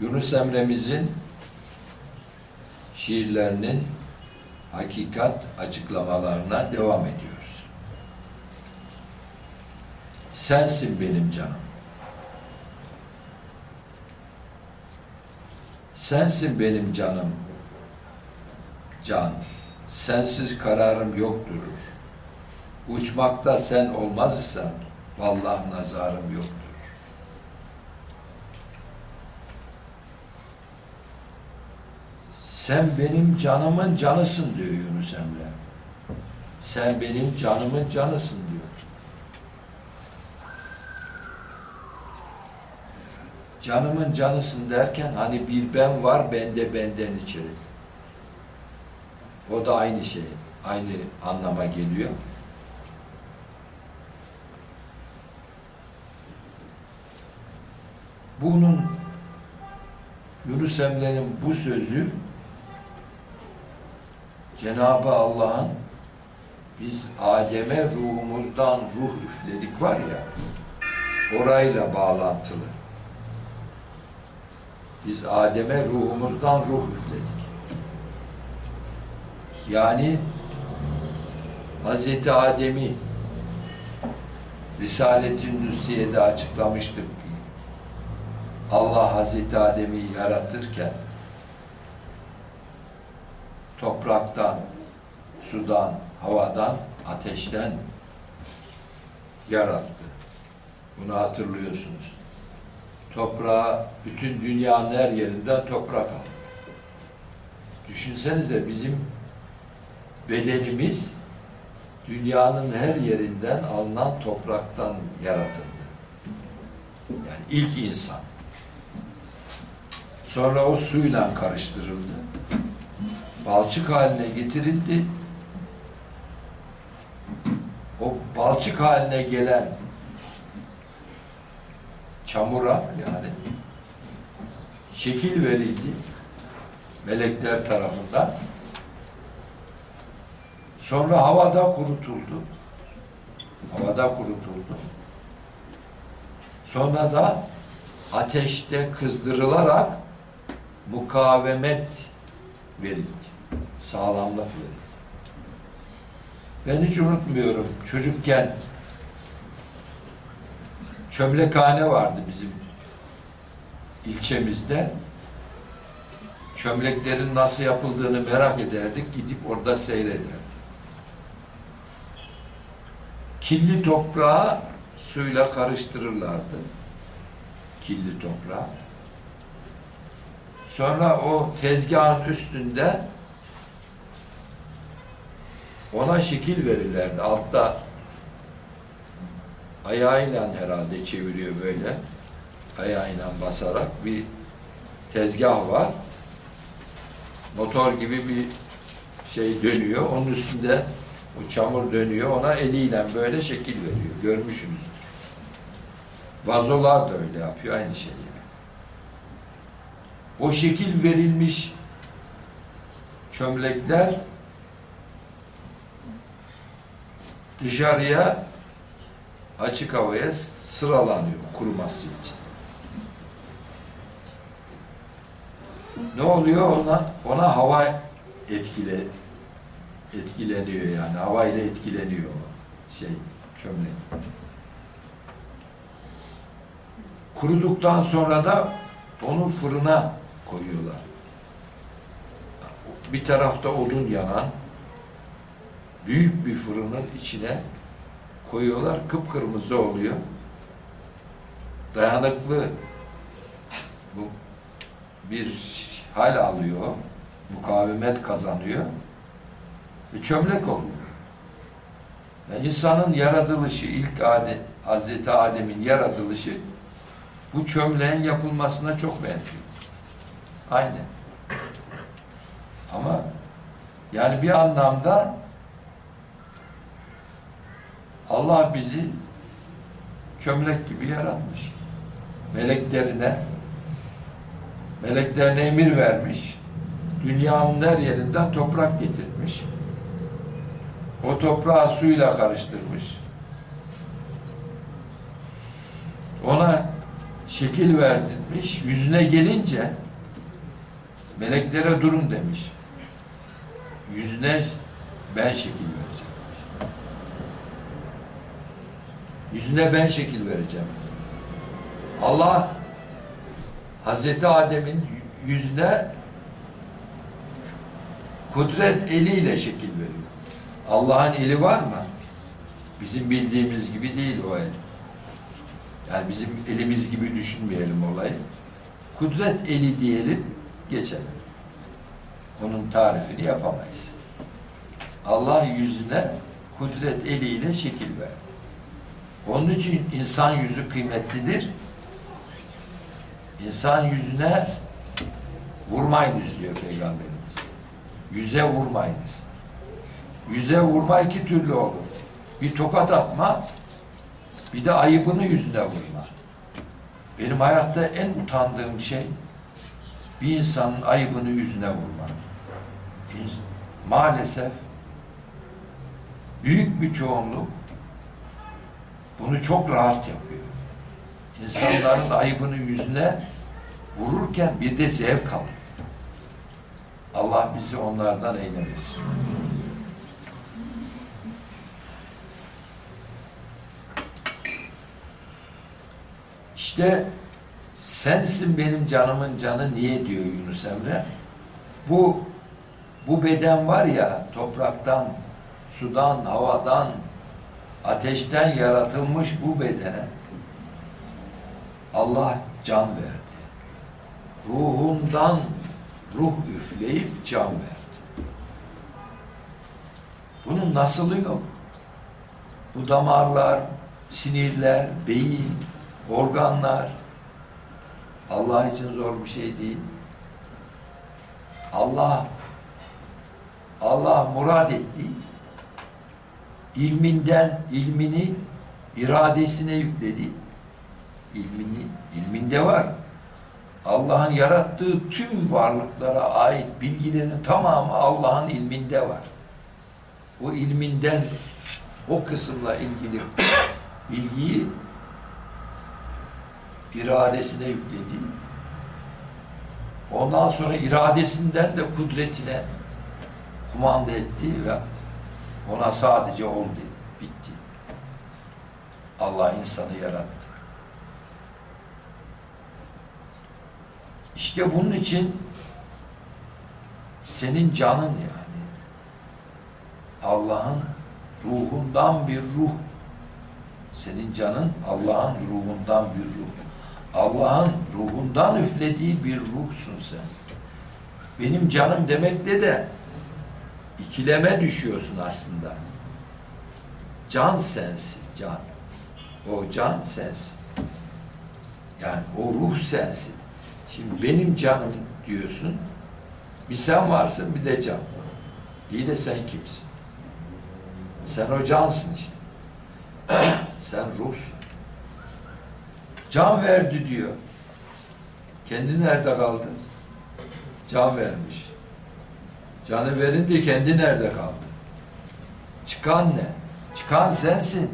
Yunus Emre'mizin şiirlerinin hakikat açıklamalarına devam ediyoruz. Sensin benim canım. Sensin benim canım. Can. Sensiz kararım yok. Uçmakta sen olmaz isen vallahi nazarım yoktur. Sen benim canımın canısın diyor Yunus Emre. Sen benim canımın canısın diyor. Canımın canısın derken hani bir ben var bende benden içeri. O da aynı şey, aynı anlama geliyor. Bunun Yunus Emre'nin bu sözü Cenab-ı Allah'ın biz Adem'e ruhumuzdan ruh üfledik var ya orayla bağlantılı. Biz Adem'e ruhumuzdan ruh üfledik. Yani Hazreti Adem'i Risalet-i Nüsiye'de açıklamıştık. Allah Hazreti Adem'i yaratırken topraktan, sudan, havadan, ateşten yarattı. Bunu hatırlıyorsunuz. Toprağa, bütün dünyanın her yerinden toprak aldı. Düşünsenize bizim bedenimiz dünyanın her yerinden alınan topraktan yaratıldı. Yani ilk insan. Sonra o suyla karıştırıldı. Balçık haline getirildi. O balçık haline gelen çamura yani şekil verildi melekler tarafından. Sonra havada kurutuldu. Havada kurutuldu. Sonra da ateşte kızdırılarak mukavemet verildi. Sağlamlık verildi. Ben hiç unutmuyorum. Çocukken çömlekhane vardı bizim ilçemizde. Çömleklerin nasıl yapıldığını merak ederdik. Gidip orada seyrederdik. Kirli toprağı suyla karıştırırlardı. Kirli toprağı. Sonra o tezgahın üstünde ona şekil verirlerdi. Altta ayağıyla herhalde çeviriyor böyle. Ayağıyla basarak bir tezgah var. Motor gibi bir şey dönüyor. Onun üstünde o çamur dönüyor. Ona eliyle böyle şekil veriyor. Görmüşsünüz. Vazolar da öyle yapıyor. Aynı şey. O şekil verilmiş çömlekler dışarıya açık havaya sıralanıyor kuruması için. Ne oluyor ona? Ona hava etkile etkileniyor yani havayla etkileniyor o şey çömlek. Kuruduktan sonra da onu fırına koyuyorlar. Bir tarafta odun yanan büyük bir fırının içine koyuyorlar. Kıpkırmızı oluyor. Dayanıklı bu bir hal alıyor. Mukavemet kazanıyor. Ve çömlek oluyor. Yani insanın yaratılışı, ilk Adem, Hazreti Adem'in yaratılışı bu çömleğin yapılmasına çok benziyor. Aynı. Ama yani bir anlamda Allah bizi çömlek gibi yaratmış. Meleklerine meleklerine emir vermiş. Dünyanın her yerinden toprak getirmiş. O toprağı suyla karıştırmış. Ona şekil verdirmiş. Yüzüne gelince meleklere durun demiş. Yüzüne ben şekil vereceğim. Yüzüne ben şekil vereceğim. Allah Hazreti Adem'in yüzüne kudret eliyle şekil veriyor. Allah'ın eli var mı? Bizim bildiğimiz gibi değil o el. Yani bizim elimiz gibi düşünmeyelim olayı. Kudret eli diyelim, geçelim. Onun tarifini yapamayız. Allah yüzüne kudret eliyle şekil ver. Onun için insan yüzü kıymetlidir. İnsan yüzüne vurmayınız diyor Peygamberimiz. Yüze vurmayınız. Yüze vurma iki türlü olur. Bir tokat atma, bir de ayıbını yüzüne vurma. Benim hayatta en utandığım şey bir insanın ayıbını yüzüne vurma. Maalesef büyük bir çoğunluk bunu çok rahat yapıyor. İnsanların ayıbını yüzüne vururken bir de zevk alıyor. Allah bizi onlardan eylemesin. İşte sensin benim canımın canı niye diyor Yunus Emre? Bu bu beden var ya topraktan, sudan, havadan, ateşten yaratılmış bu bedene Allah can verdi. Ruhundan ruh üfleyip can verdi. Bunun nasılı yok. Bu damarlar, sinirler, beyin, organlar Allah için zor bir şey değil. Allah Allah murad etti. İlminden ilmini iradesine yükledi. İlmini, ilminde var. Allah'ın yarattığı tüm varlıklara ait bilgilerin tamamı Allah'ın ilminde var. O ilminden o kısımla ilgili bilgiyi iradesine yükledi. Ondan sonra iradesinden de kudretine kumanda etti ve ona sadece ol dedi. Bitti. Allah insanı yarattı. İşte bunun için senin canın yani Allah'ın ruhundan bir ruh. Senin canın Allah'ın ruhundan bir ruh. Allah'ın ruhundan üflediği bir ruhsun sen. Benim canım demekle de ikileme düşüyorsun aslında. Can sensin, can. O can sensin. Yani o ruh sensin. Şimdi benim canım diyorsun. Bir sen varsın bir de can. İyi de sen kimsin? Sen o cansın işte. sen ruhsun. Can verdi diyor. Kendi nerede kaldı? Can vermiş. Canı verince kendi nerede kaldı? Çıkan ne? Çıkan sensin.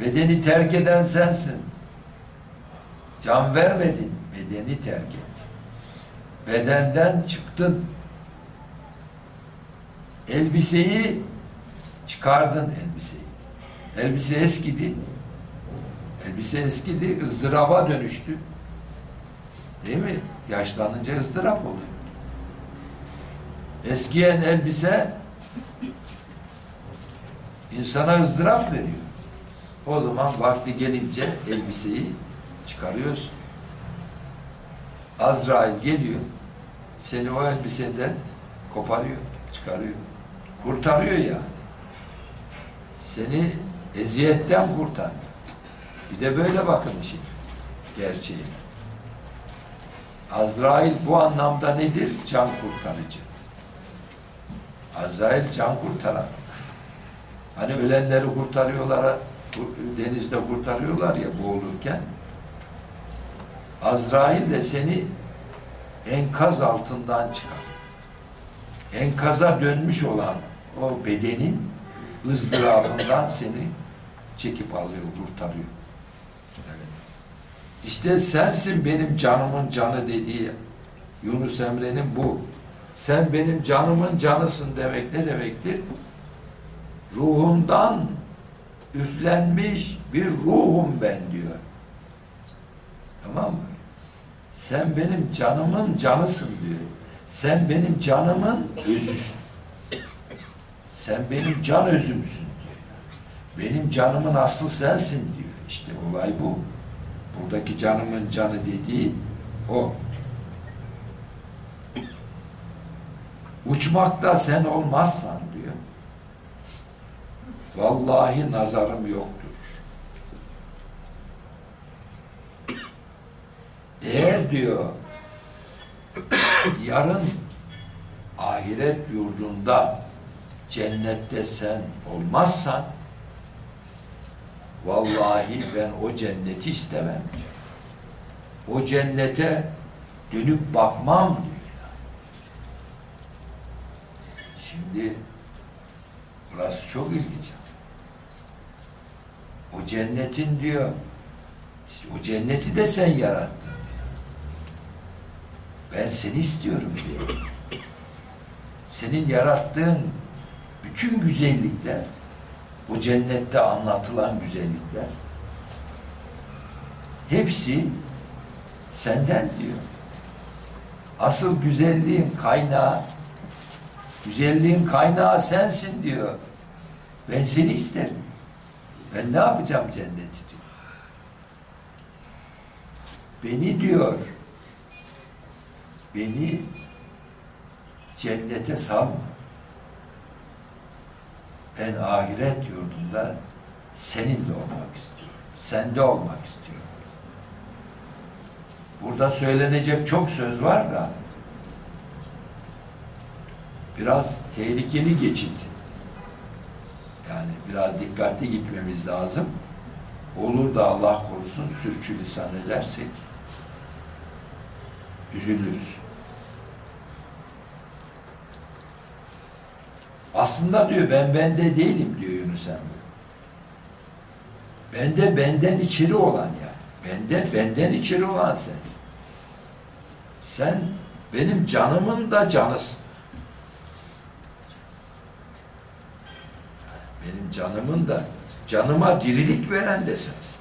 Bedeni terk eden sensin. Can vermedin, bedeni terk ettin. Bedenden çıktın. Elbiseyi çıkardın elbiseyi. Elbise eskidi. Elbise eskidi, ızdıraba dönüştü. Değil mi? Yaşlanınca ızdırap oluyor. Eskiyen elbise insana ızdırap veriyor. O zaman vakti gelince elbiseyi çıkarıyorsun. Azrail geliyor, seni o elbiseden koparıyor, çıkarıyor. Kurtarıyor yani. Seni eziyetten kurtarıyor. Bir de böyle bakın işin gerçeğine. Azrail bu anlamda nedir? Can kurtarıcı. Azrail can kurtaran. Hani ölenleri kurtarıyorlar, denizde kurtarıyorlar ya boğulurken. Azrail de seni enkaz altından çıkar. Enkaza dönmüş olan o bedenin ızdırabından seni çekip alıyor, kurtarıyor. Evet. İşte sensin benim canımın canı dediği Yunus Emre'nin bu. Sen benim canımın canısın demek ne demektir? Ruhumdan üflenmiş bir ruhum ben diyor. Tamam mı? Sen benim canımın canısın diyor. Sen benim canımın özüsün. Sen benim can özümsün diyor. Benim canımın aslı sensin diyor. İşte olay bu. Buradaki canımın canı dediği o. Uçmakta sen olmazsan diyor. Vallahi nazarım yoktur. Eğer diyor yarın ahiret yurdunda cennette sen olmazsan vallahi ben o cenneti istemem. O cennete dönüp bakmam diyor. Şimdi burası çok ilginç. O cennetin diyor işte o cenneti de sen yarattın. Ben seni istiyorum diyor. Senin yarattığın bütün güzellikler, o cennette anlatılan güzellikler, hepsi senden diyor. Asıl güzelliğin kaynağı, güzelliğin kaynağı sensin diyor. Ben seni isterim. Ben ne yapacağım cenneti diyor. Beni diyor, beni cennete salma. Ben ahiret yurdunda seninle olmak istiyorum. Sende olmak istiyorum. Burada söylenecek çok söz var da biraz tehlikeli geçit. Yani biraz dikkatli gitmemiz lazım. Olur da Allah korusun sürçülisan edersek üzülürüz. Aslında diyor ben bende değilim diyor Yunus Emre. Bende benden içeri olan yani. Bende benden içeri olan sensin. Sen benim canımın da canısın. Benim canımın da canıma dirilik veren de sensin.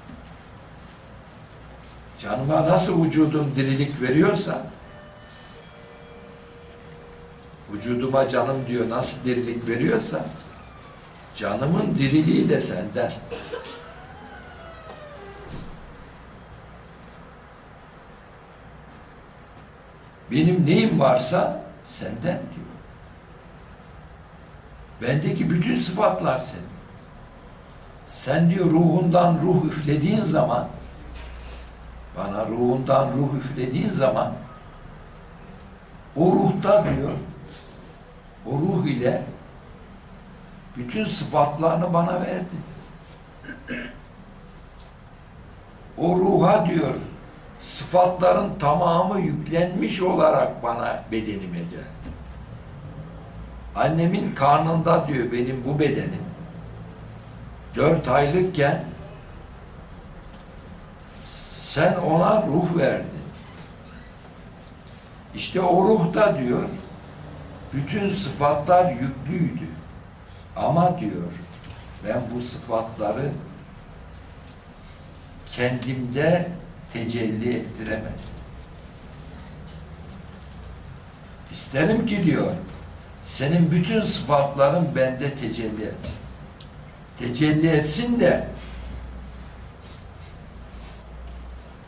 Canıma nasıl vücudum dirilik veriyorsa vücuduma canım diyor nasıl dirilik veriyorsa canımın diriliği de senden. Benim neyim varsa senden diyor. Bendeki bütün sıfatlar senin. Sen diyor ruhundan ruh üflediğin zaman bana ruhundan ruh üflediğin zaman o ruhta diyor o ruh ile bütün sıfatlarını bana verdi. O ruha diyor sıfatların tamamı yüklenmiş olarak bana bedenime geldi. Annemin karnında diyor benim bu bedenim dört aylıkken sen ona ruh verdin. İşte o ruhta diyor bütün sıfatlar yüklüydü. Ama diyor ben bu sıfatları kendimde tecelli ettiremedim. İsterim ki diyor senin bütün sıfatların bende tecelli etsin. Tecelli etsin de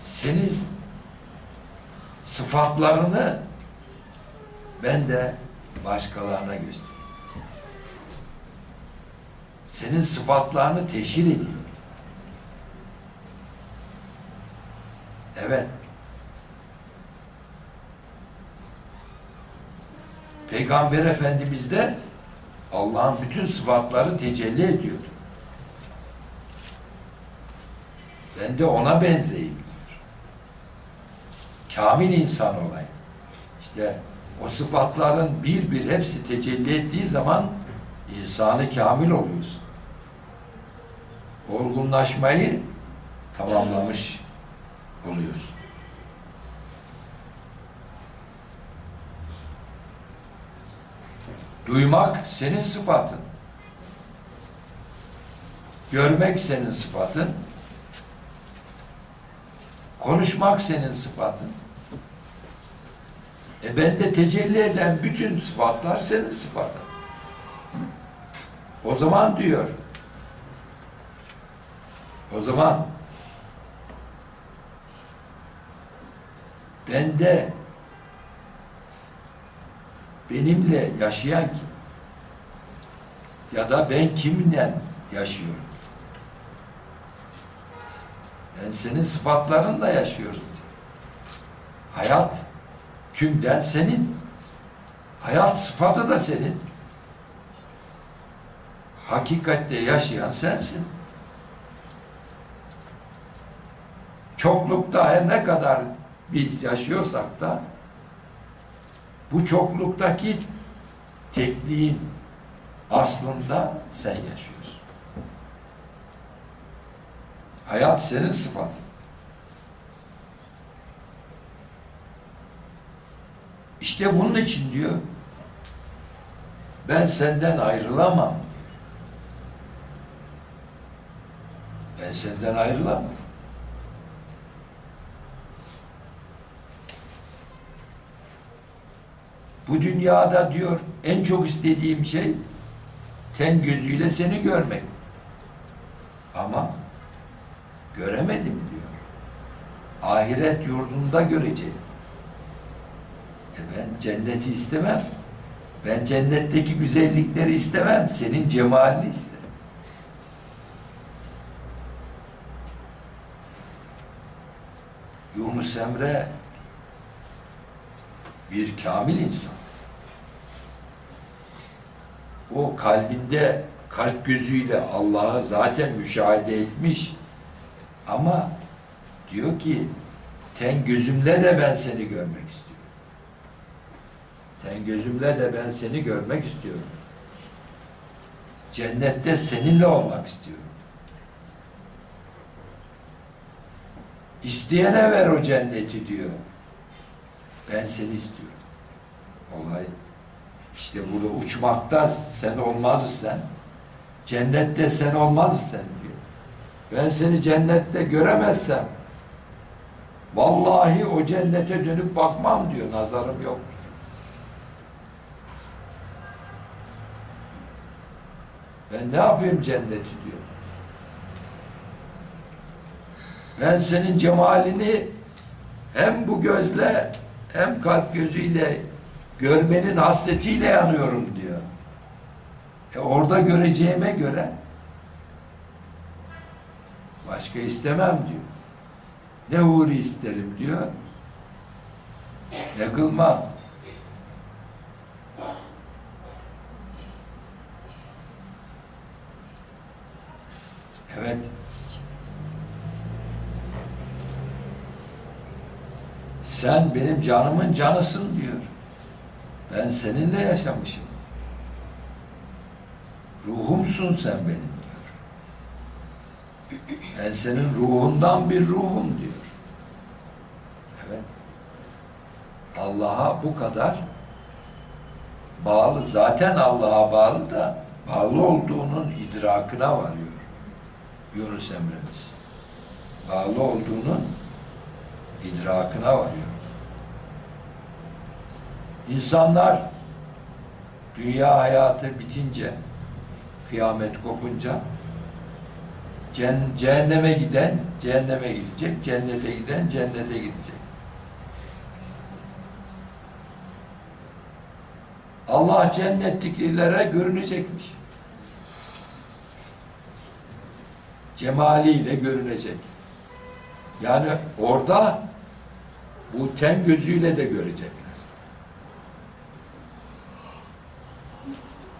senin sıfatlarını ben de başkalarına göster. Senin sıfatlarını teşhir ediyor. Evet. Peygamber Efendimiz de Allah'ın bütün sıfatları tecelli ediyordu. Ben de ona benzeyim diyor. Kamil insan olayım. İşte o sıfatların bir bir hepsi tecelli ettiği zaman insanı kamil oluyorsun. Olgunlaşmayı tamamlamış oluyorsun. Duymak senin sıfatın. Görmek senin sıfatın. Konuşmak senin sıfatın. E bende tecelli eden bütün sıfatlar senin sıfatın. O zaman diyor, o zaman bende benimle yaşayan kim? Ya da ben kiminle yaşıyorum? Ben senin sıfatlarınla yaşıyorum. Hayat tümden senin. Hayat sıfatı da senin. Hakikatte yaşayan sensin. Çoklukta her ne kadar biz yaşıyorsak da bu çokluktaki tekliğin aslında sen yaşıyorsun. Hayat senin sıfatın. İşte bunun için diyor ben senden ayrılamam. Ben senden ayrılamam. Bu dünyada diyor en çok istediğim şey ten gözüyle seni görmek. Ama göremedim diyor. Ahiret yurdunda göreceğim. E ben cenneti istemem. Ben cennetteki güzellikleri istemem. Senin cemalini isterim. Yunus Emre bir kamil insan. O kalbinde kalp gözüyle Allah'ı zaten müşahede etmiş. Ama diyor ki ten gözümle de ben seni görmek istiyorum. Ten gözümle de ben seni görmek istiyorum. Cennette seninle olmak istiyorum. İsteyene ver o cenneti diyor. Ben seni istiyorum. Olay işte burada uçmakta sen olmaz sen. Cennette sen olmaz sen. Ben seni cennette göremezsem vallahi o cennete dönüp bakmam diyor. Nazarım yok. Ben ne yapayım cenneti diyor. Ben senin cemalini hem bu gözle hem kalp gözüyle görmenin hasretiyle yanıyorum diyor. E orada göreceğime göre başka istemem diyor. Ne huri isterim diyor. Ne kılmam. Evet. Sen benim canımın canısın diyor. Ben seninle yaşamışım. Ruhumsun sen benim. Ben senin ruhundan bir ruhum diyor. Evet. Allah'a bu kadar bağlı. Zaten Allah'a bağlı da bağlı olduğunun idrakına varıyor. Yunus Emre'miz. Bağlı olduğunun idrakına varıyor. İnsanlar dünya hayatı bitince, kıyamet kopunca cehenneme giden cehenneme gidecek, cennete giden cennete gidecek. Allah cennetlikilere görünecekmiş. Cemaliyle görünecek. Yani orada bu ten gözüyle de görecekler.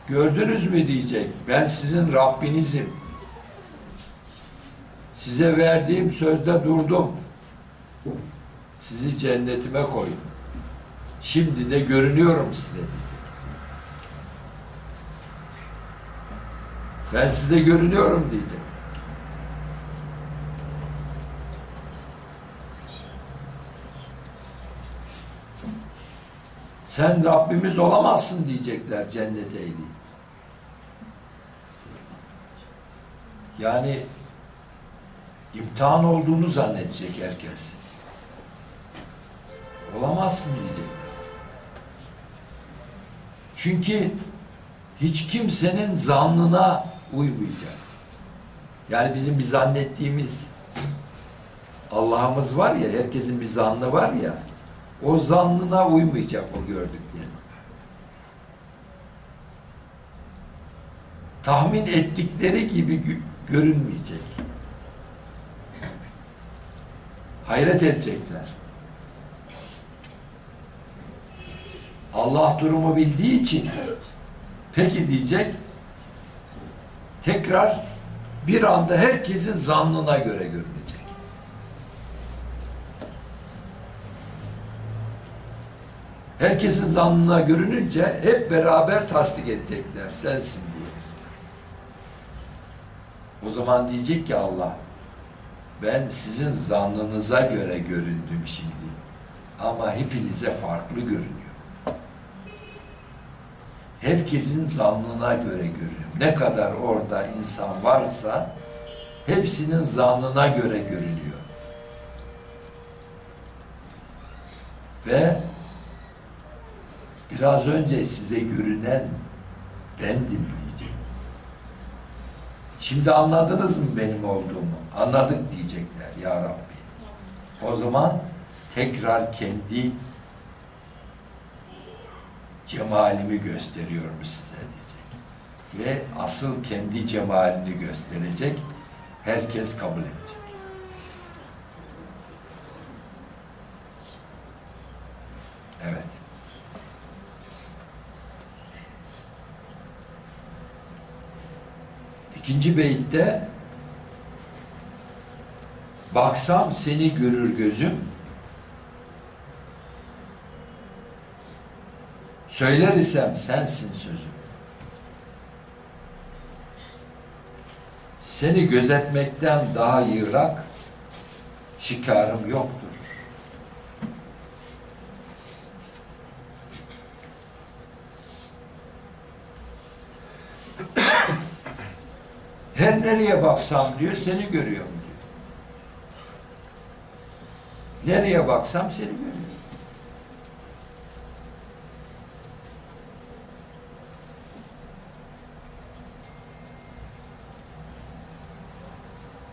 Gördünüz mü diyecek. Ben sizin Rabbinizim. Size verdiğim sözde durdum. Sizi cennetime koydum. Şimdi de görünüyorum size dedi. Ben size görünüyorum diyecek. Sen Rabbimiz olamazsın diyecekler cennet ehli. Yani imtihan olduğunu zannedecek herkes. Olamazsın diyecekler. Çünkü hiç kimsenin zannına uymayacak. Yani bizim bir zannettiğimiz Allah'ımız var ya, herkesin bir zannı var ya, o zannına uymayacak o gördükleri. Tahmin ettikleri gibi gö- görünmeyecek. Hayret edecekler. Allah durumu bildiği için peki diyecek tekrar bir anda herkesin zannına göre görünecek. Herkesin zannına görününce hep beraber tasdik edecekler sensin diye. O zaman diyecek ki Allah ben sizin zannınıza göre göründüm şimdi. Ama hepinize farklı görünüyor. Herkesin zannına göre görünüyor. Ne kadar orada insan varsa hepsinin zannına göre görünüyor. Ve biraz önce size görünen bendim. Şimdi anladınız mı benim olduğumu? Anladık diyecekler ya Rabbi. O zaman tekrar kendi cemalimi gösteriyorum size diyecek. Ve asıl kendi cemalini gösterecek. Herkes kabul edecek. Evet. İkinci beyitte baksam seni görür gözüm söyler isem sensin sözüm seni gözetmekten daha yırak şikarım yoktur. Her nereye baksam diyor seni görüyorum diyor. Nereye baksam seni görüyorum.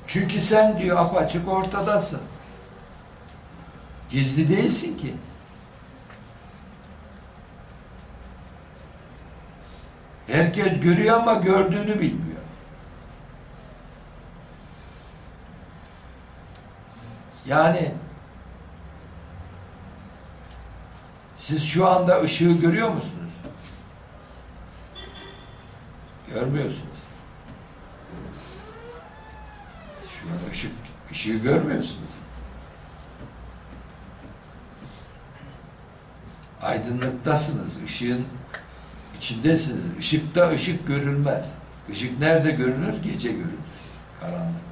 Çünkü sen diyor apaçık ortadasın. Gizli değilsin ki. Herkes görüyor ama gördüğünü bilmiyor. Yani siz şu anda ışığı görüyor musunuz? Görmüyorsunuz. Şu an ışık, ışığı görmüyorsunuz. Aydınlıktasınız, ışığın içindesiniz. Işıkta ışık görülmez. Işık nerede görünür? Gece görünür. Karanlıkta.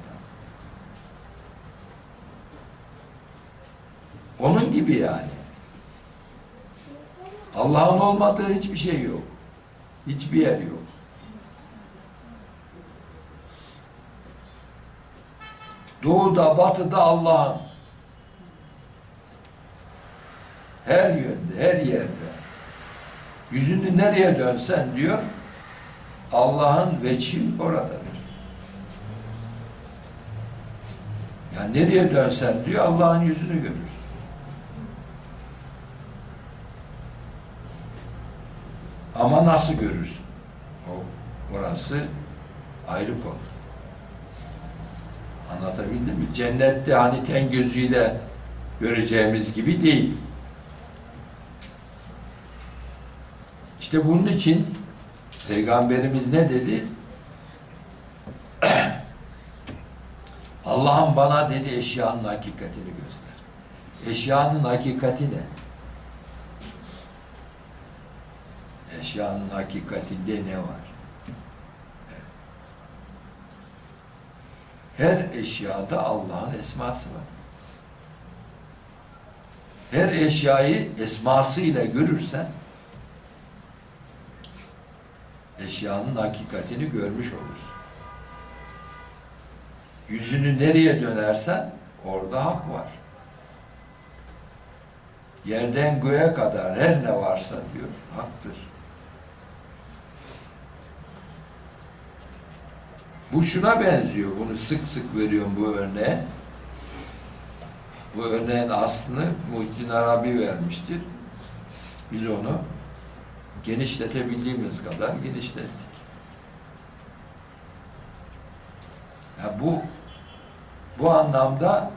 Onun gibi yani. Allah'ın olmadığı hiçbir şey yok. Hiçbir yer yok. Doğuda, batıda Allah'ın. Her yönde, her yerde. Yüzünü nereye dönsen diyor, Allah'ın veçi oradadır. Yani nereye dönsen diyor, Allah'ın yüzünü görür. Ama nasıl görürsün? O, orası ayrı konu. Anlatabildim mi? Cennette hani ten gözüyle göreceğimiz gibi değil. İşte bunun için Peygamberimiz ne dedi? Allah'ım bana dedi eşyanın hakikatini göster. Eşyanın hakikati ne? Eşyanın hakikatinde ne var? Her eşyada Allah'ın esması var. her eşyayı esmasıyla görürsen eşyanın hakikatini görmüş olursun. Yüzünü nereye dönersen orada hak var. Yerden göğe kadar her ne varsa diyor haktır. Bu şuna benziyor. Bunu sık sık veriyorum bu örneğe. Bu örneğin aslını Muhittin Arabi vermiştir. Biz onu genişletebildiğimiz kadar genişlettik. Ya bu bu anlamda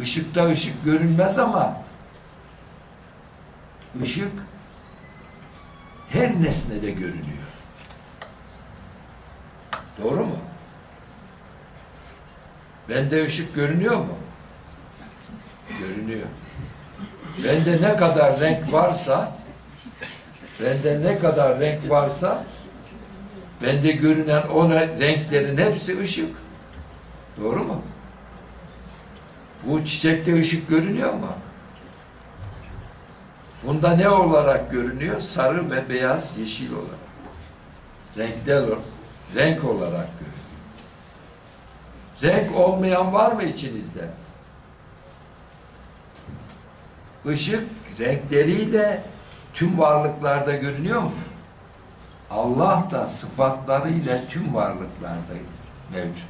ışıkta ışık görünmez ama ışık her nesnede görünüyor. Doğru mu? Bende ışık görünüyor mu? Görünüyor. Bende ne kadar renk varsa bende ne kadar renk varsa bende görünen o renklerin hepsi ışık. Doğru mu? Bu çiçekte ışık görünüyor mu? Bunda ne olarak görünüyor? Sarı ve beyaz, yeşil olarak. Renkler, renk olarak görünüyor. Renk olmayan var mı içinizde? Işık renkleriyle tüm varlıklarda görünüyor mu? Allah da sıfatlarıyla tüm varlıklarda mevcut.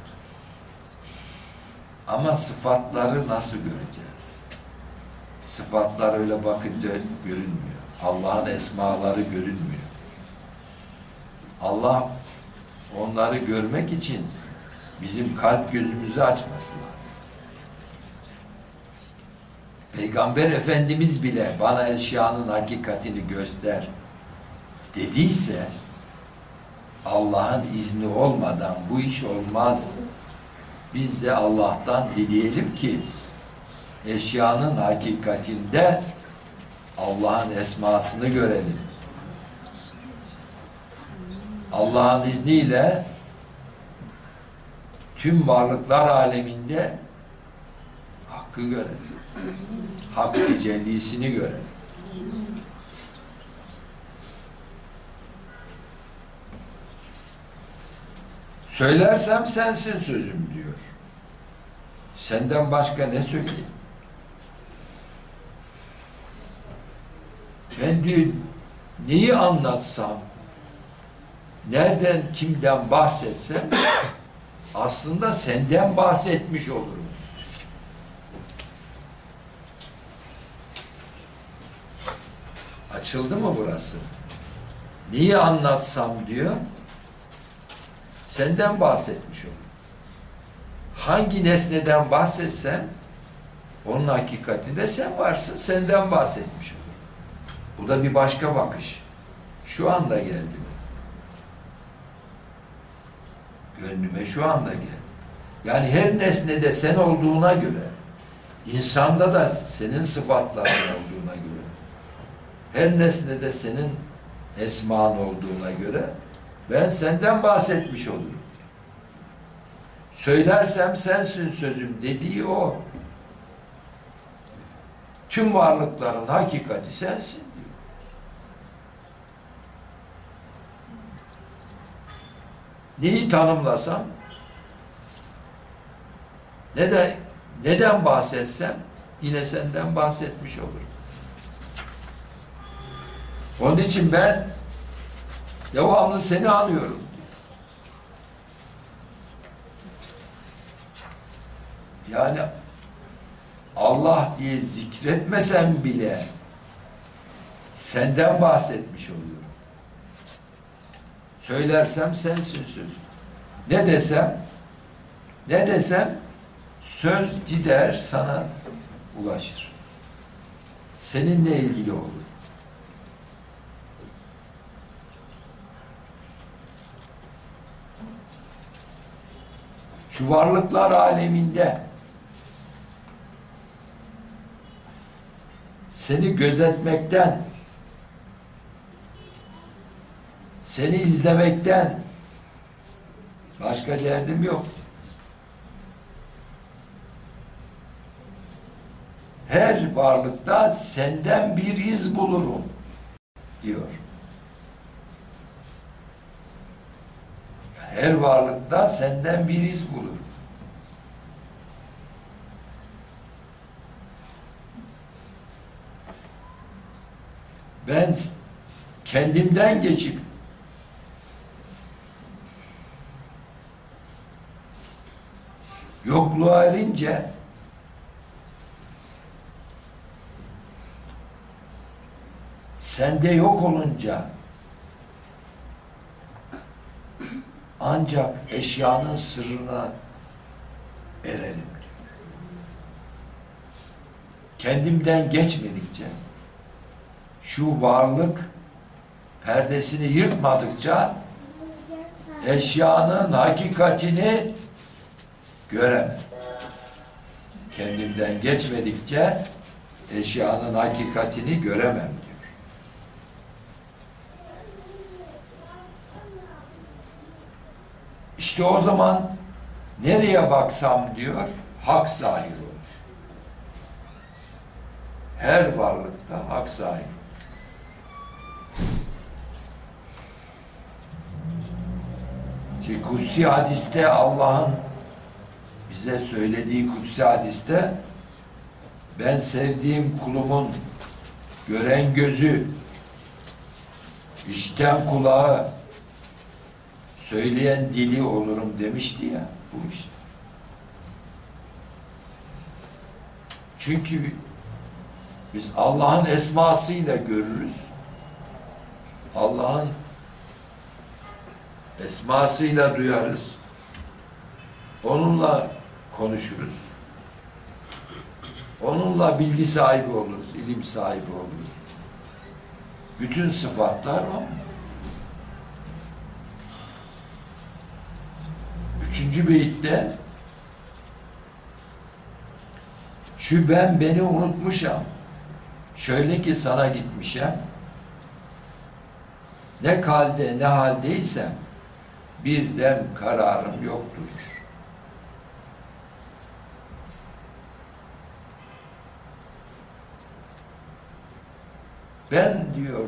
Ama sıfatları nasıl göreceğiz? Sıfatlar öyle bakınca görünmüyor. Allah'ın esmaları görünmüyor. Allah onları görmek için bizim kalp gözümüzü açması lazım. Peygamber Efendimiz bile bana eşyanın hakikatini göster dediyse Allah'ın izni olmadan bu iş olmaz. Biz de Allah'tan dileyelim ki eşyanın hakikatinde Allah'ın esmasını görelim. Allah'ın izniyle tüm varlıklar aleminde hakkı görelim. Hak tecellisini görelim. Söylersem sensin sözüm diyor. Senden başka ne söyleyeyim? Ben diyor neyi anlatsam, nereden kimden bahsetsem aslında senden bahsetmiş olurum. Açıldı mı burası? Neyi anlatsam diyor, senden bahsetmiş olurum. Hangi nesneden bahsetsem, onun hakikatinde sen varsın, senden bahsetmiş olurum. Bu da bir başka bakış. Şu anda geldi. Gönlüme şu anda geldi. Yani her nesnede sen olduğuna göre, insanda da senin sıfatların olduğuna göre, her nesnede senin esman olduğuna göre ben senden bahsetmiş olurum. Söylersem sensin sözüm dediği o. Tüm varlıkların hakikati sensin Neyi tanımlasam neden neden bahsetsem yine senden bahsetmiş olurum. Onun için ben devamlı seni anıyorum. Yani Allah diye zikretmesem bile senden bahsetmiş oluyorum. Söylersem sensin söz. Ne desem ne desem söz gider sana ulaşır. Seninle ilgili olur. Şu varlıklar aleminde seni gözetmekten seni izlemekten başka derdim yok. her varlıkta senden bir iz bulurum diyor. Her varlıkta senden bir iz bulur. Ben kendimden geçip yokluğa erince sende yok olunca ancak eşyanın sırrına ererim. Kendimden geçmedikçe şu varlık perdesini yırtmadıkça eşyanın hakikatini göremem. Kendimden geçmedikçe eşyanın hakikatini göremem diyor. İşte o zaman nereye baksam diyor, hak sahibi olur. Her varlıkta hak sahibi. Şimdi kutsi hadiste Allah'ın bize söylediği kutsi hadiste ben sevdiğim kulumun gören gözü, işten kulağı, söyleyen dili olurum demişti ya bu işte. Çünkü biz Allah'ın esmasıyla görürüz. Allah'ın esmasıyla duyarız. Onunla konuşuruz. Onunla bilgi sahibi oluruz, ilim sahibi oluruz. Bütün sıfatlar o. Üçüncü beyitte şu ben beni unutmuşam. Şöyle ki sana gitmişem. Ne kalde ne haldeysem bir dem kararım yoktur. Ben diyor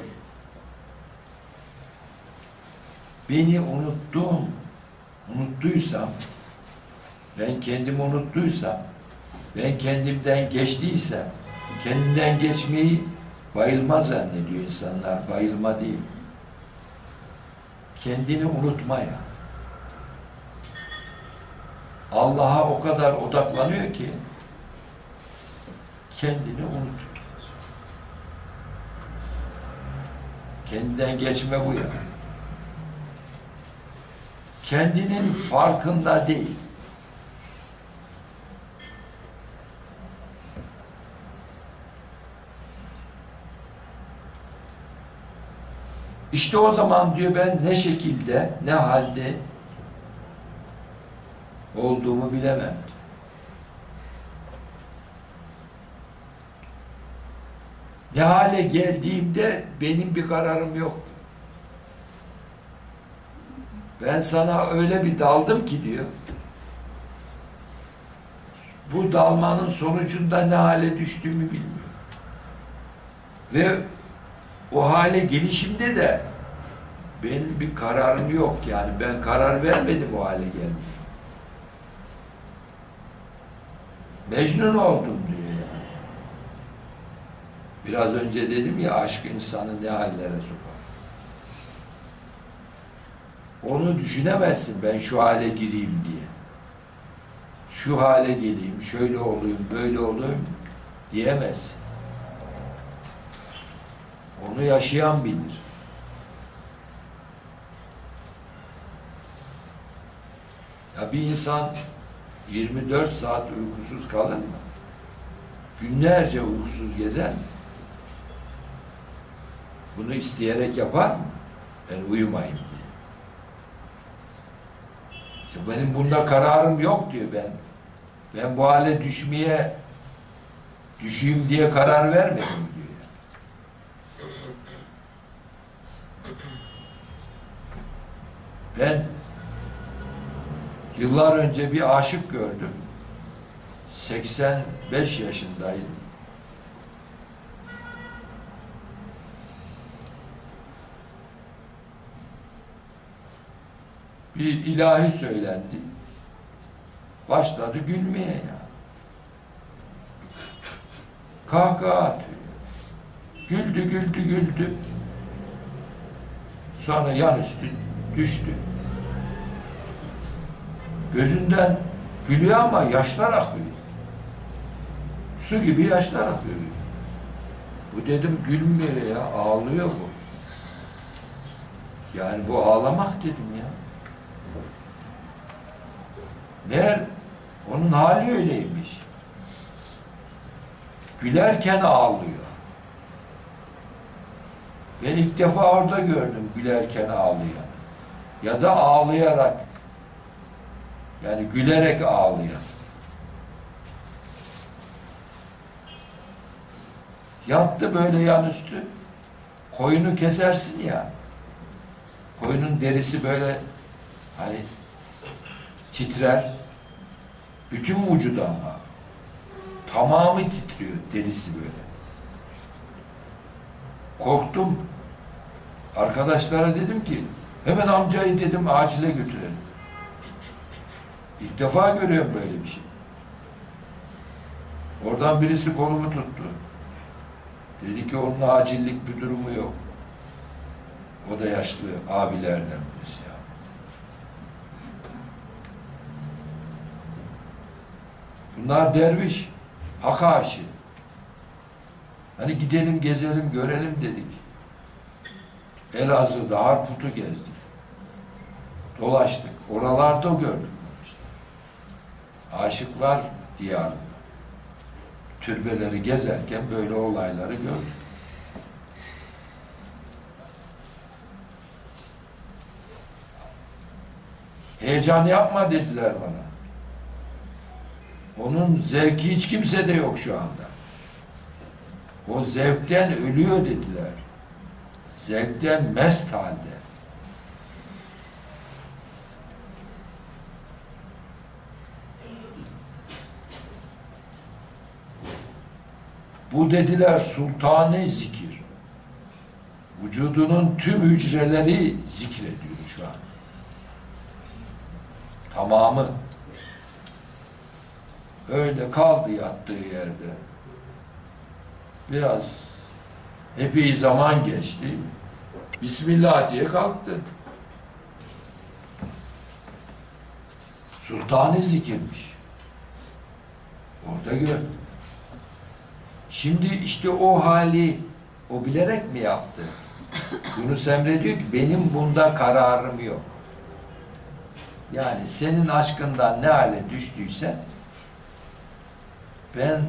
beni unuttum, unuttuysam, ben kendimi unuttuysam, ben kendimden geçtiysem, kendimden geçmeyi bayılma zannediyor insanlar, bayılma değil. Kendini unutmaya. Allah'a o kadar odaklanıyor ki kendini unutur. Kendinden geçme bu ya. Kendinin farkında değil. İşte o zaman diyor ben ne şekilde, ne halde olduğumu bilemem. Ne hale geldiğimde benim bir kararım yok. Ben sana öyle bir daldım ki diyor. Bu dalmanın sonucunda ne hale düştüğümü bilmiyorum. Ve o hale gelişimde de benim bir kararım yok. Yani ben karar vermedim o hale gelmeye. Mecnun oldum diyor. Biraz önce dedim ya aşk insanı ne hallere sokar. Onu düşünemezsin ben şu hale gireyim diye. Şu hale geleyim, şöyle olayım, böyle olayım diyemezsin. Onu yaşayan bilir. Ya bir insan 24 saat uykusuz kalır mı? Günlerce uykusuz gezer mi? Bunu isteyerek yapar? Ben uyumayayım diye. İşte benim bunda kararım yok diyor ben. Ben bu hale düşmeye düşeyim diye karar vermedim diyor. Ben yıllar önce bir aşık gördüm. 85 yaşındaydı. Bir ilahi söylendi. Başladı gülmeye ya. Kahkaha atıyor. Güldü, güldü, güldü. Sonra yan üstü düştü. Gözünden gülüyor ama yaşlar akıyor. Su gibi yaşlar akıyor. Bu dedim gülmüyor ya, ağlıyor bu. Yani bu ağlamak dedim ya. Meğer onun hali öyleymiş. Gülerken ağlıyor. Ben ilk defa orada gördüm gülerken ağlayan. Ya da ağlayarak yani gülerek ağlayan. Yattı böyle yan üstü. Koyunu kesersin ya. Koyunun derisi böyle hani titrer. Bütün vücudu ama. Tamamı titriyor derisi böyle. Korktum. Arkadaşlara dedim ki hemen amcayı dedim acile götürelim. İlk defa görüyorum böyle bir şey. Oradan birisi kolumu tuttu. Dedi ki onun acillik bir durumu yok. O da yaşlı abilerden birisi ya. Bunlar derviş, hak aşığı. Hani gidelim gezelim görelim dedik. Elazığ'da Harput'u gezdik. Dolaştık. Oralarda gördük işte. Aşıklar diyarında. Türbeleri gezerken böyle olayları gördük. Heyecan yapma dediler bana. Onun zevki hiç kimsede yok şu anda. O zevkten ölüyor dediler. Zevkten mest halde. Bu dediler sultanı zikir. Vücudunun tüm hücreleri zikrediyor şu an. Tamamı. Öyle kaldı yattığı yerde. Biraz epey zaman geçti. Bismillah diye kalktı. Sultanı zikirmiş. Orada gör. Şimdi işte o hali o bilerek mi yaptı? Yunus Emre diyor ki benim bunda kararım yok. Yani senin aşkından ne hale düştüyse ben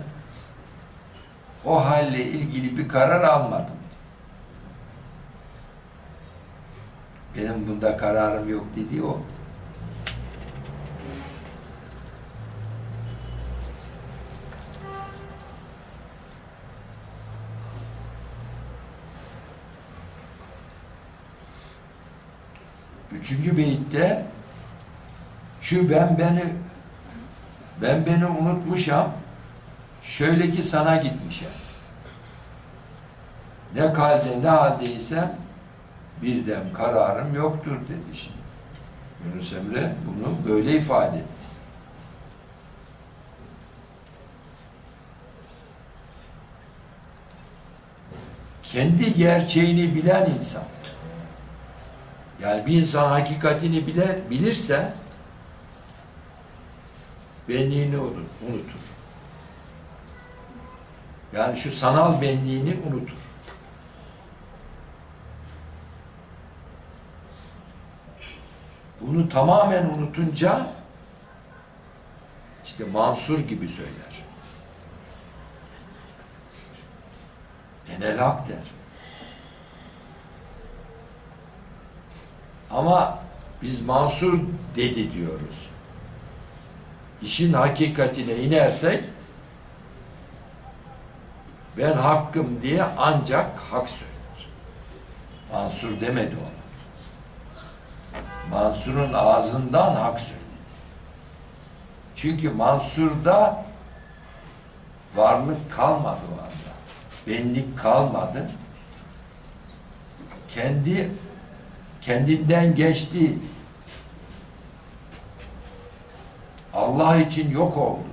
o halle ilgili bir karar almadım. Benim bunda kararım yok dediği o. Üçüncü beyitte şu ben beni ben beni unutmuşam şöyle ki sana gitmişem. Ne kalde ne haldeysem bir dem kararım yoktur dedi şimdi. Yunus Emre bunu böyle ifade etti. Kendi gerçeğini bilen insan yani bir insan hakikatini bile, bilirse benliğini unutur. Yani şu sanal benliğini unutur. Bunu tamamen unutunca işte Mansur gibi söyler. Enel hak der. Ama biz Mansur dedi diyoruz. İşin hakikatine inersek ben hakkım diye ancak hak söyler. Mansur demedi onu. Mansur'un ağzından hak söyledi. Çünkü Mansur'da varlık kalmadı o anda. Benlik kalmadı. Kendi kendinden geçti. Allah için yok oldu.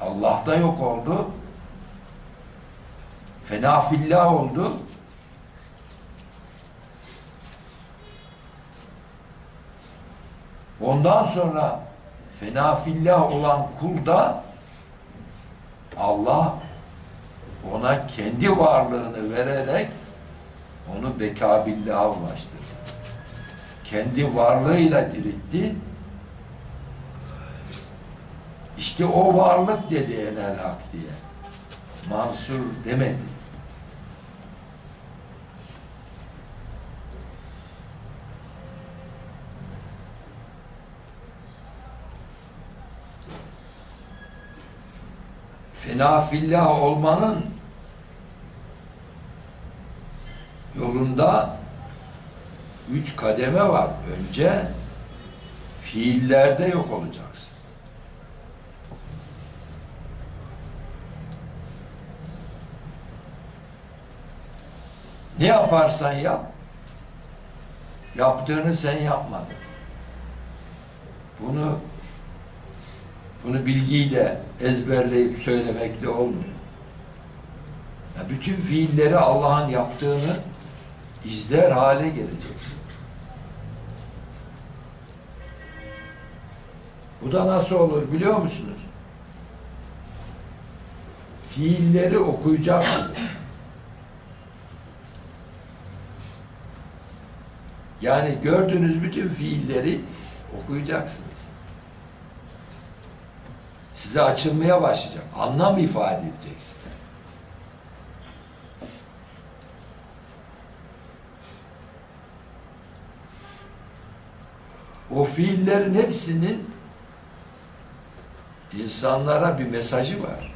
Allah da yok oldu. Fena fillah oldu. Ondan sonra fena fillah olan kul da Allah ona kendi varlığını vererek onu bekabillah'a ulaştırdı. Kendi varlığıyla diritti. İşte o varlık dedi Enel Hak diye. Mansur demedi. Fillah olmanın yolunda üç kademe var. Önce fiillerde yok olacaksın. Ne yaparsan yap, yaptığını sen yapmadın. Bunu bunu bilgiyle ezberleyip söylemekle olmuyor. Ya bütün fiilleri Allah'ın yaptığını izler hale geleceksin. Bu da nasıl olur biliyor musunuz? Fiilleri okuyacaksın. Yani gördüğünüz bütün fiilleri okuyacaksınız. Size açılmaya başlayacak. Anlam ifade edecek size. O fiillerin hepsinin insanlara bir mesajı var.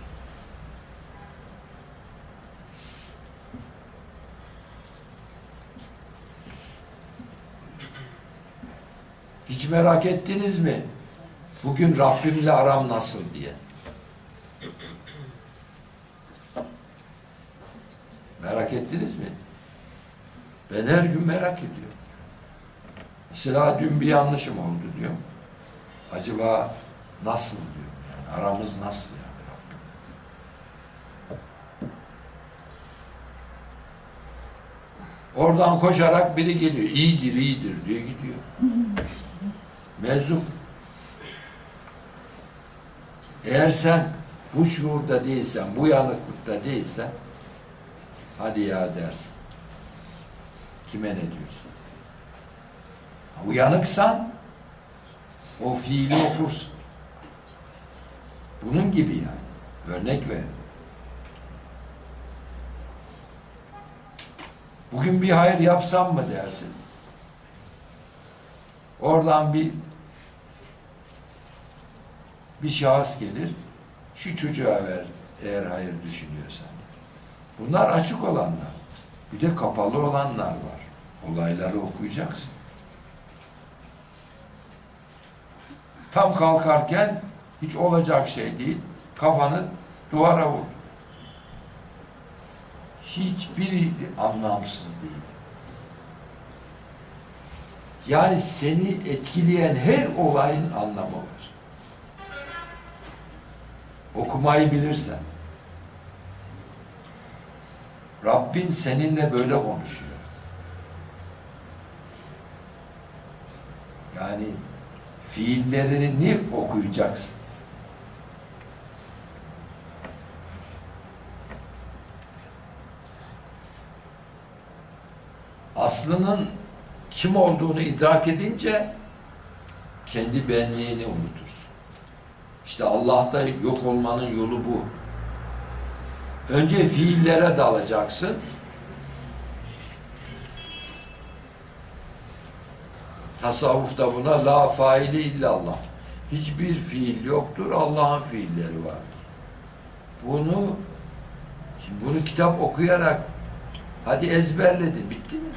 Hiç merak ettiniz mi? Bugün Rabbimle aram nasıl diye. Merak ettiniz mi? Ben her gün merak ediyorum. Mesela dün bir yanlışım oldu diyor. Acaba nasıl diyor. Yani aramız nasıl yani Rabbim? Oradan koşarak biri geliyor. İyidir, iyidir diyor gidiyor. Mezun. Eğer sen bu şuurda değilsen, bu yanıklıkta değilsen hadi ya dersin. Kime ne diyorsun? Uyanıksan o fiili okursun. Bunun gibi yani. Örnek ver. Bugün bir hayır yapsam mı dersin? Oradan bir bir şahıs gelir, şu çocuğa ver eğer hayır düşünüyorsan. Bunlar açık olanlar. Bir de kapalı olanlar var. Olayları okuyacaksın. Tam kalkarken hiç olacak şey değil. Kafanı duvara vur. Hiçbiri anlamsız değil. Yani seni etkileyen her olayın anlamı var. Okumayı bilirsen. Rabbin seninle böyle konuşuyor. Yani fiillerini okuyacaksın. Aslının kim olduğunu idrak edince kendi benliğini unutursun. İşte Allah'ta yok olmanın yolu bu. Önce fiillere dalacaksın. Tasavvufta buna la faili illallah. Hiçbir fiil yoktur, Allah'ın fiilleri vardır. Bunu şimdi bunu kitap okuyarak hadi ezberledin, bitti mi?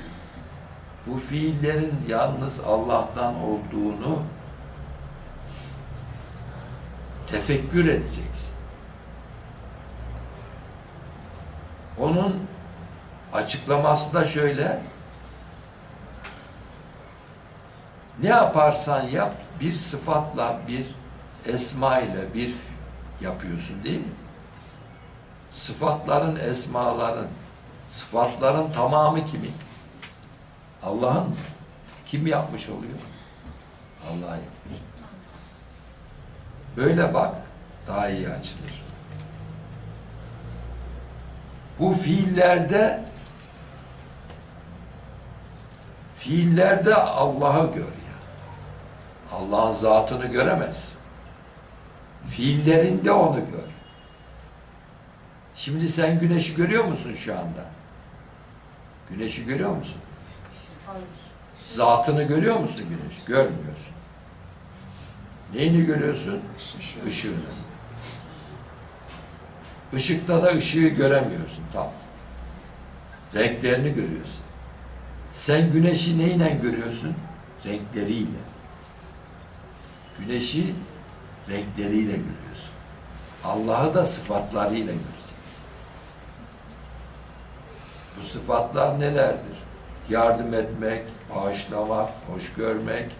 Bu fiillerin yalnız Allah'tan olduğunu tefekkür edeceksin. Onun açıklaması da şöyle. Ne yaparsan yap bir sıfatla bir esma ile bir yapıyorsun değil mi? Sıfatların, esmaların, sıfatların tamamı kimin? Allah'ın? Kim yapmış oluyor? Allah yapmış. Böyle bak, daha iyi açılır. Bu fiillerde fiillerde Allah'ı gör ya. Allah'ın zatını göremez. Fiillerinde onu gör. Şimdi sen güneşi görüyor musun şu anda? Güneşi görüyor musun? Zatını görüyor musun güneş? Görmüyorsun. Neyini görüyorsun? Işığını. Işıkta da ışığı göremiyorsun tam. Renklerini görüyorsun. Sen güneşi neyle görüyorsun? Renkleriyle. Güneşi renkleriyle görüyorsun. Allah'ı da sıfatlarıyla göreceksin. Bu sıfatlar nelerdir? Yardım etmek, bağışlamak, hoş görmek,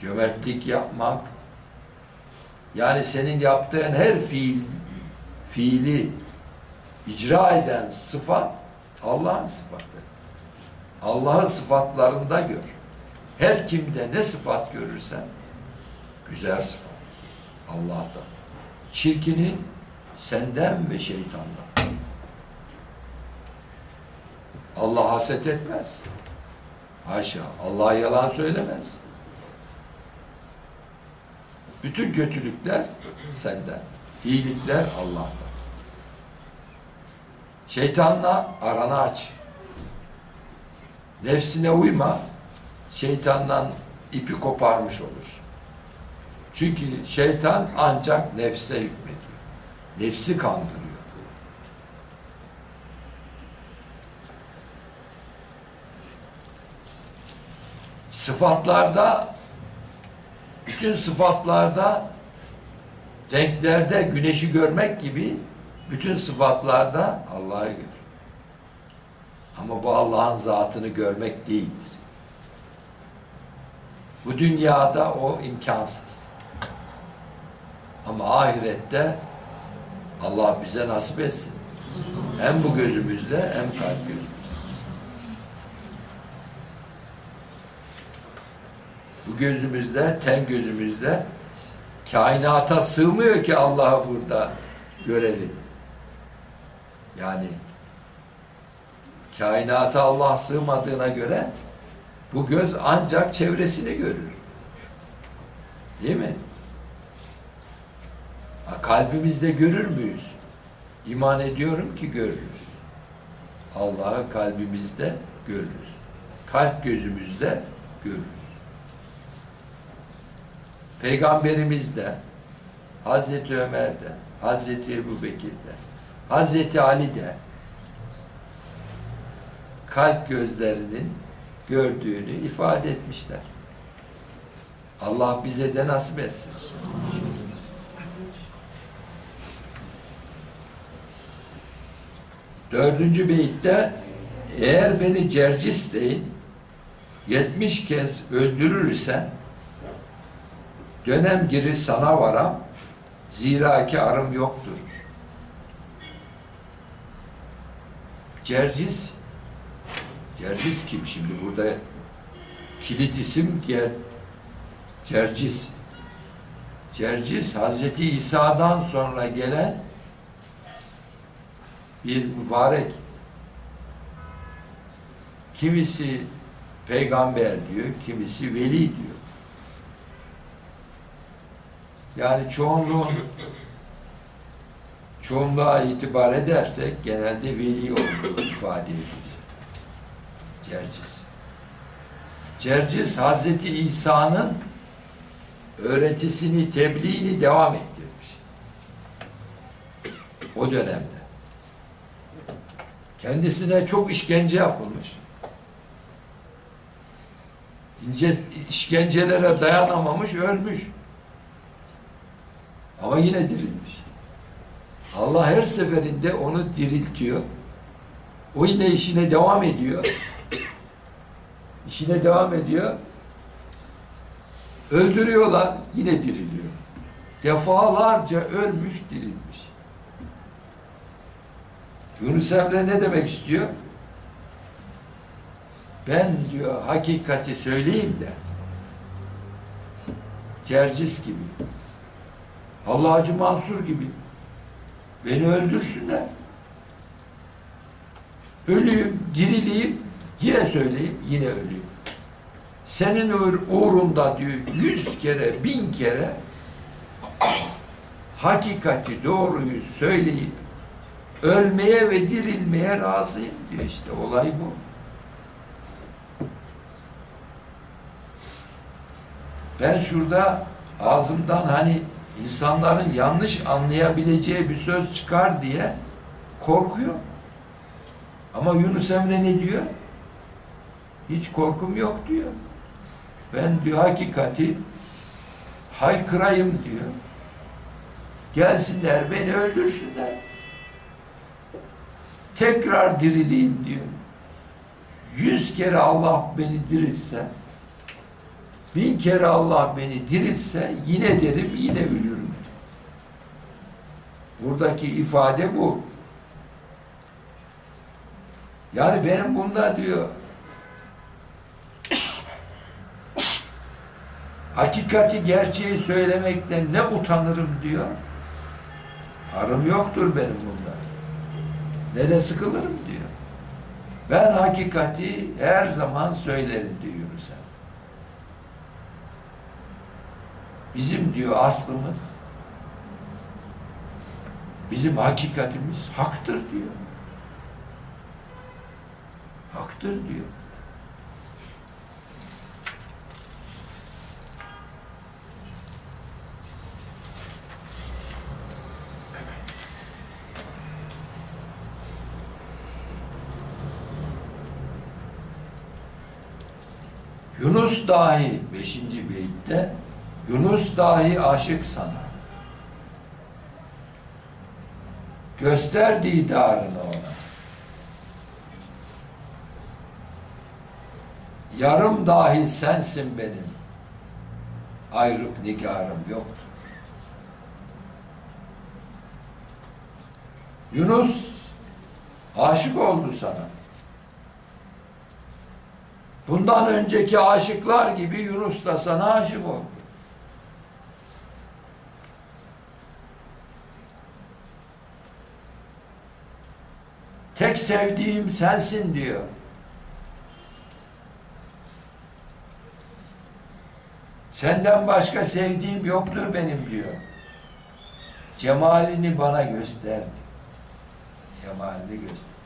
cömertlik yapmak. Yani senin yaptığın her fiil, fiili icra eden sıfat Allah'ın sıfatı. Allah'ın sıfatlarında gör. Her kimde ne sıfat görürsen güzel sıfat. Allah'tan. Çirkini senden ve şeytandan. Allah haset etmez. Haşa. Allah yalan söylemez. Bütün kötülükler senden. İyilikler Allah'tan. Şeytanla aranı aç. Nefsine uyma. Şeytandan ipi koparmış olursun. Çünkü şeytan ancak nefse hükmediyor. Nefsi kandırıyor. Sıfatlarda bütün sıfatlarda renklerde güneşi görmek gibi bütün sıfatlarda Allah'ı gör. Ama bu Allah'ın zatını görmek değildir. Bu dünyada o imkansız. Ama ahirette Allah bize nasip etsin. Hem bu gözümüzde hem kalp gözümüzde. Bu gözümüzde, ten gözümüzde kainata sığmıyor ki Allah'ı burada görelim. Yani kainata Allah sığmadığına göre bu göz ancak çevresini görür. Değil mi? Ha, kalbimizde görür müyüz? İman ediyorum ki görürüz. Allah'ı kalbimizde görürüz. Kalp gözümüzde görürüz. Peygamberimizde, Hazreti Ömer'de, Hazreti Ebu Bekir'de, Hazreti Ali'de kalp gözlerinin gördüğünü ifade etmişler. Allah bize de nasip etsin. Dördüncü beyitte eğer beni cercis deyin 70 kez öldürürsen dönem giri sana varam zira ki arım yoktur. Cercis Cercis kim şimdi burada kilit isim gel Cercis Cercis Hazreti İsa'dan sonra gelen bir mübarek kimisi peygamber diyor, kimisi veli diyor. Yani çoğunluğun çoğunluğa itibar edersek genelde veli olduğu ifade edilir. Cercis. Cercis Hazreti İsa'nın öğretisini, tebliğini devam ettirmiş. O dönemde. Kendisine çok işkence yapılmış. İnce işkencelere dayanamamış, ölmüş. Ama yine dirilmiş. Allah her seferinde onu diriltiyor. O yine işine devam ediyor. İşine devam ediyor. Öldürüyorlar, yine diriliyor. defalarca ölmüş dirilmiş. Yunus Emre ne demek istiyor? Ben diyor hakikati söyleyeyim de Cercis gibi Allah Hacı Mansur gibi beni öldürsünler. Ölüyüm, dirileyim, yine söyleyeyim, yine ölüyüm. Senin uğrunda diyor yüz kere, bin kere hakikati, doğruyu söyleyip ölmeye ve dirilmeye razıyım diyor işte olay bu. Ben şurada ağzımdan hani insanların yanlış anlayabileceği bir söz çıkar diye korkuyorum. Ama Yunus Emre ne diyor? Hiç korkum yok diyor. Ben diyor hakikati haykırayım diyor. Gelsinler beni öldürsünler. Tekrar dirileyim diyor. Yüz kere Allah beni dirilse, bin kere Allah beni dirilse yine derim yine ölürüm. Buradaki ifade bu. Yani benim bunda diyor hakikati gerçeği söylemekten ne utanırım diyor. Arım yoktur benim bunda. Ne de sıkılırım diyor. Ben hakikati her zaman söylerim diyor Yunus Emre. Bizim diyor aslımız bizim hakikatimiz haktır diyor. Haktır diyor. Yunus dahi 5. beytte Yunus dahi aşık sana. Göster didarını ona. Yarım dahi sensin benim. Ayrık nigarım yoktur. Yunus aşık oldu sana. Bundan önceki aşıklar gibi Yunus da sana aşık oldu. Tek sevdiğim sensin diyor. Senden başka sevdiğim yoktur benim diyor. Cemalini bana gösterdi. Cemalini göster.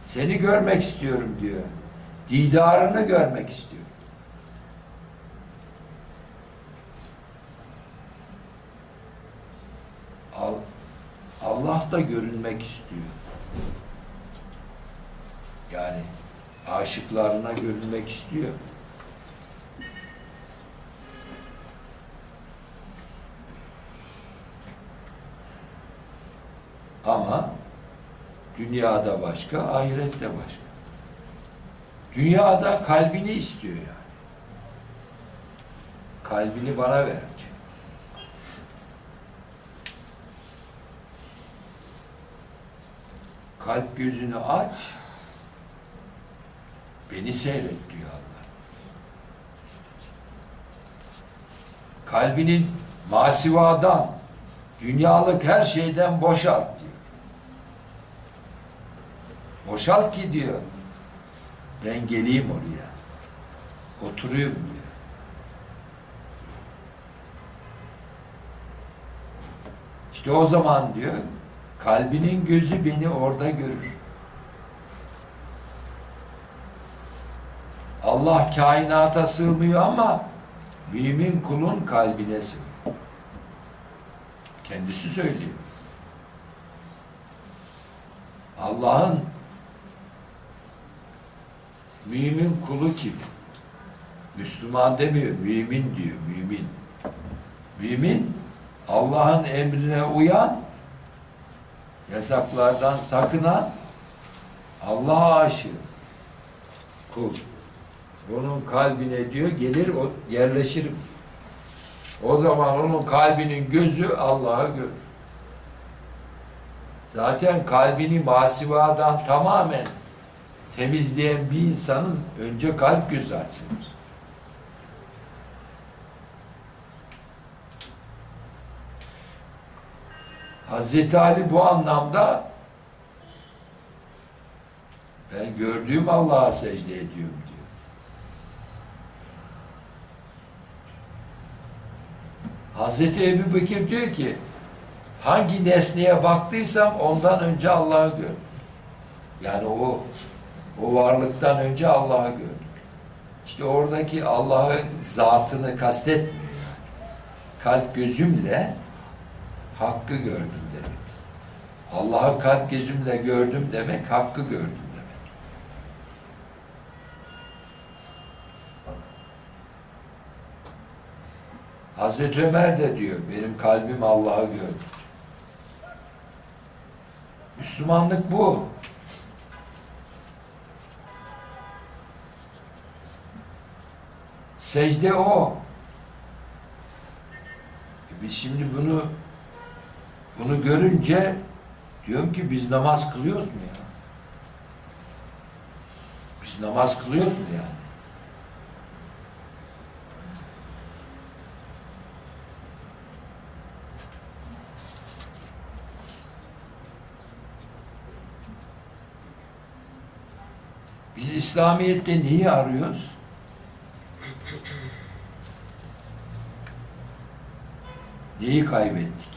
Seni görmek istiyorum diyor. Didarını görmek istiyorum. Al, Allah da görünmek istiyor. Yani aşıklarına görünmek istiyor. Ama dünyada başka, ahirette başka. Dünyada kalbini istiyor yani. Kalbini bana ver. diyor. Kalp gözünü aç, beni seyret diyor Allah. Kalbinin masivadan, dünyalık her şeyden boşalt diyor. Boşalt ki diyor. Ben geleyim oraya. Oturayım diyor. İşte o zaman diyor, kalbinin gözü beni orada görür. Allah kainata sığmıyor ama mümin kulun kalbine sığıyor. Kendisi söylüyor. Allah'ın mümin kulu kim? Müslüman demiyor, mümin diyor, mümin. Mümin, Allah'ın emrine uyan, yasaklardan sakınan, Allah'a aşık kul. Onun kalbine diyor, gelir o yerleşirim. O zaman onun kalbinin gözü Allah'ı görür. Zaten kalbini masivadan tamamen temizleyen bir insanın önce kalp gözü açılır. Hazreti Ali bu anlamda ben gördüğüm Allah'a secde ediyorum diyor. Hazreti Ebu Bekir diyor ki hangi nesneye baktıysam ondan önce Allah'ı gördüm. Yani o o varlıktan önce Allah'ı gördüm. İşte oradaki Allah'ın zatını kastetmiyor. Kalp gözümle hakkı gördüm demek. Allah'ı kalp gözümle gördüm demek, hakkı gördüm demek. Hazreti Ömer de diyor, benim kalbim Allah'ı gördü. Müslümanlık bu. Secde o. Biz şimdi bunu bunu görünce diyorum ki biz namaz kılıyoruz mu ya? Biz namaz kılıyoruz mu yani? Biz İslamiyet'te neyi arıyoruz? Neyi kaybettik?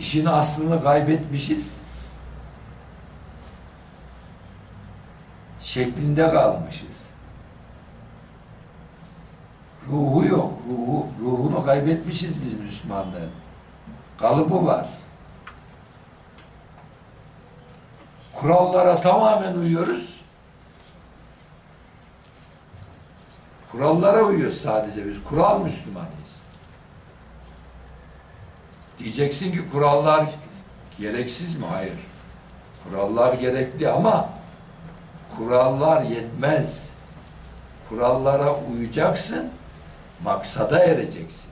İşin aslını kaybetmişiz. Şeklinde kalmışız. Ruhu yok. Ruhu, ruhunu kaybetmişiz biz Müslümanların. Kalıbı var. Kurallara tamamen uyuyoruz. Kurallara uyuyoruz sadece biz. Kural Müslümanıyız. Diyeceksin ki kurallar gereksiz mi? Hayır. Kurallar gerekli ama kurallar yetmez. Kurallara uyacaksın, maksada ereceksin.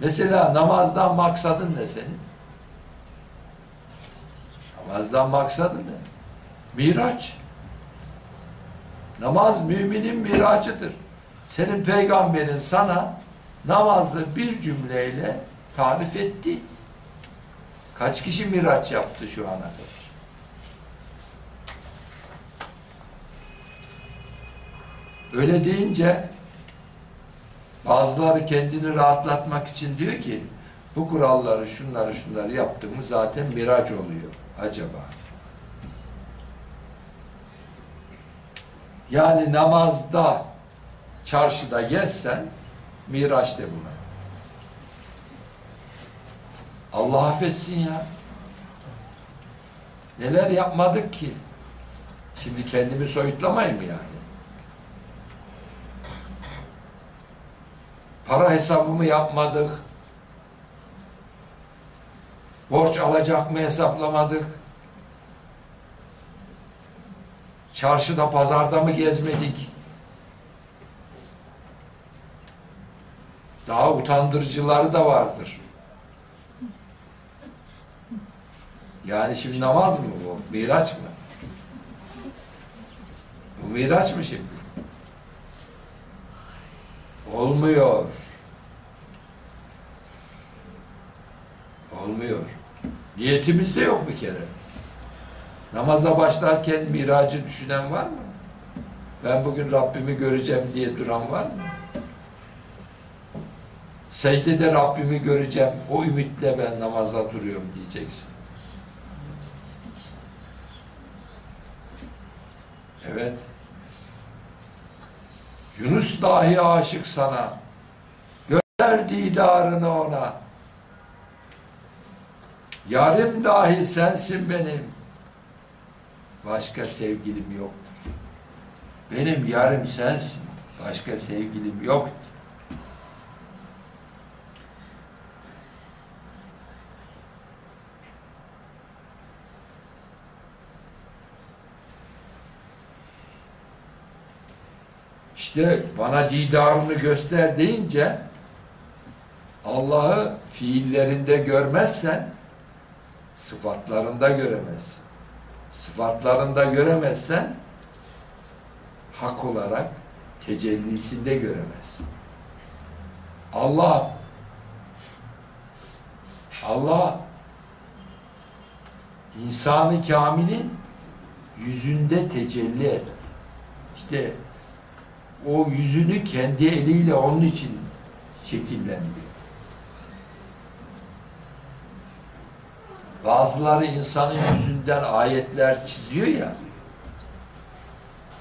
Mesela namazdan maksadın ne senin? Namazdan maksadın ne? Miraç. Namaz müminin miracıdır. Senin peygamberin sana namazı bir cümleyle tarif etti. Kaç kişi miraç yaptı şu ana kadar? Öyle deyince bazıları kendini rahatlatmak için diyor ki bu kuralları şunları şunları yaptığımız zaten miraç oluyor. Acaba? Yani namazda çarşıda gezsen miraç de buna. Allah affetsin ya. Neler yapmadık ki? Şimdi kendimi soyutlamayayım yani? Para hesabımı yapmadık. Borç alacak mı hesaplamadık. Çarşıda, pazarda mı gezmedik? Daha utandırıcıları da vardır. Yani şimdi namaz mı bu? Miraç mı? Bu miraç mı şimdi? Olmuyor. Olmuyor. Niyetimiz de yok bir kere. Namaza başlarken miracı düşünen var mı? Ben bugün Rabbimi göreceğim diye duran var mı? Secdede Rabbimi göreceğim, o ümitle ben namaza duruyorum diyeceksin. Evet. Yunus dahi aşık sana. Gönder didarını ona. Yarım dahi sensin benim. Başka sevgilim yoktur. Benim yarım sensin. Başka sevgilim yoktur. İşte bana didarını göster deyince Allah'ı fiillerinde görmezsen sıfatlarında göremezsin. Sıfatlarında göremezsen hak olarak tecellisinde göremezsin. Allah Allah insanı kamilin yüzünde tecelli eder. İşte o yüzünü kendi eliyle onun için şekillendiriyor. Bazıları insanın yüzünden ayetler çiziyor ya.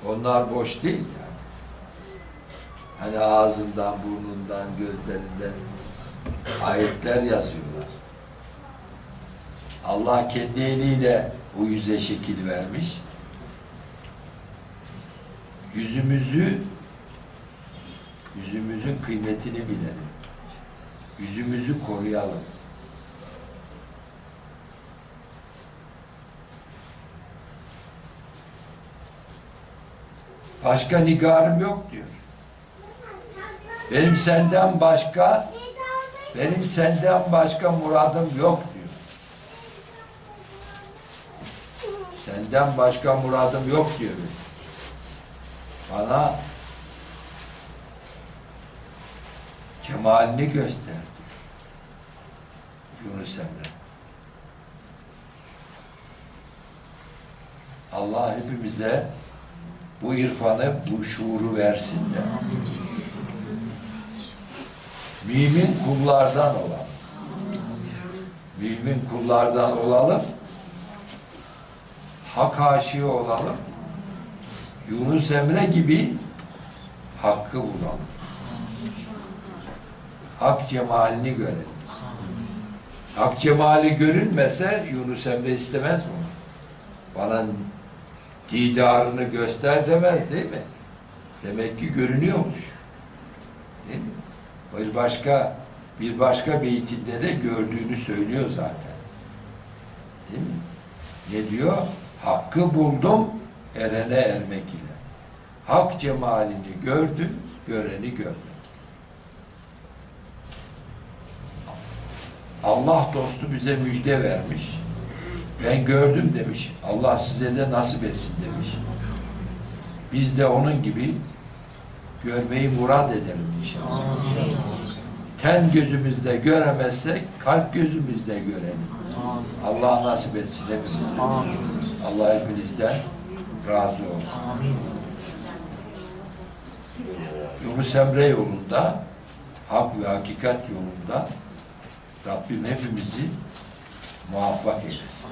Onlar boş değil yani. Hani ağzından, burnundan, gözlerinden ayetler yazıyorlar. Allah kendi eliyle bu yüze şekil vermiş. Yüzümüzü yüzümüzün kıymetini bilelim. Yüzümüzü koruyalım. Başka nigarım yok diyor. Benim senden başka benim senden başka muradım yok diyor. Senden başka muradım yok diyor. Bana kemalini göster diyor. Yunus Emre. Allah hepimize bu irfanı, bu şuuru versin de. Mümin kullardan olalım. Mümin kullardan olalım. Hak aşığı olalım. Yunus Emre gibi hakkı bulalım. Hak cemalini görelim. Hak cemali görünmese Yunus Emre istemez bunu. Bana didarını göster demez değil mi? Demek ki görünüyormuş. Değil mi? Bir başka bir başka beytinde de gördüğünü söylüyor zaten. Değil mi? Ne diyor? Hakkı buldum erene ermek ile. Hak cemalini gördüm, göreni görmek. Allah dostu bize müjde vermiş. Ben gördüm demiş. Allah size de nasip etsin demiş. Biz de onun gibi görmeyi murad edelim inşallah. Ten gözümüzde göremezsek kalp gözümüzde görelim. Allah nasip etsin hepimize. Allah hepinizden razı olsun. Yunus Emre yolunda, hak ve hakikat yolunda Rabbim hepimizi muvaffak eylesin.